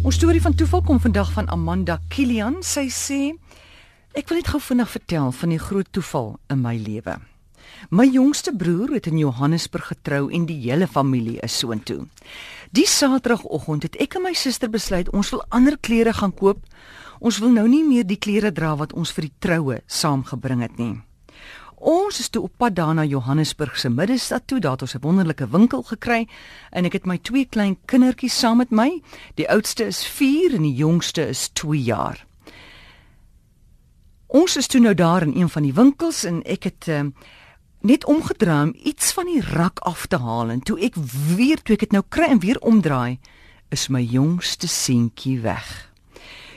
Ons storie van toeval kom vandag van Amanda Kilian. Sy sê ek wil net gou vinnig vertel van die groot toeval in my lewe. My jongste broer het in Johannesburg getrou en die hele familie is soontoe. Die Saterdagoggend het ek en my suster besluit ons wil ander klere gaan koop. Ons wil nou nie meer die klere dra wat ons vir die troue saamgebring het nie. Ons is toe op pad daarna Johannesburg se middestad toe, daar het ons 'n wonderlike winkel gekry en ek het my twee klein kindertjies saam met my. Die oudste is 4 en die jongste is 2 jaar. Ons is toe nou daar in een van die winkels en ek het uh, net omgedraai om iets van die rak af te haal en toe ek weer toe ek dit nou kry en weer omdraai, is my jongste seentjie weg.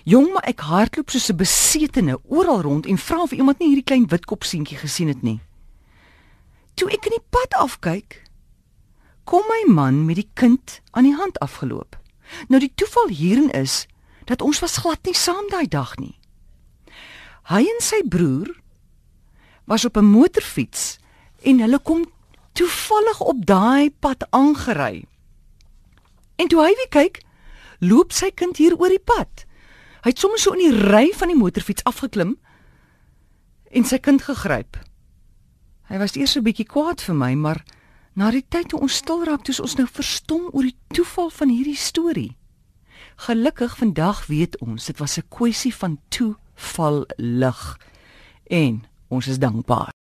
Jong, maar ek hardloop soos 'n besetene oral rond en vra of iemand nie hierdie klein witkop seentjie gesien het nie. Toe ek in die pad afkyk, kom my man met die kind aan die hand afgeloop. Nou die toeval hierin is dat ons was glad nie saam daai dag nie. Hy en sy broer was op 'n motorfiets en hulle kom toevallig op daai pad aangery. En toe hy weer kyk, loop sy kind hier oor die pad. Hy het sommer so in die ry van die motorfiets afgeklim en sy kind gegryp. Hy was eers 'n bietjie kwaad vir my, maar na die tyd toe ons stil raak, toe ons nou verstom oor die toeval van hierdie storie. Gelukkig vandag weet ons dit was 'n kwessie van toeval lig en ons is dankbaar.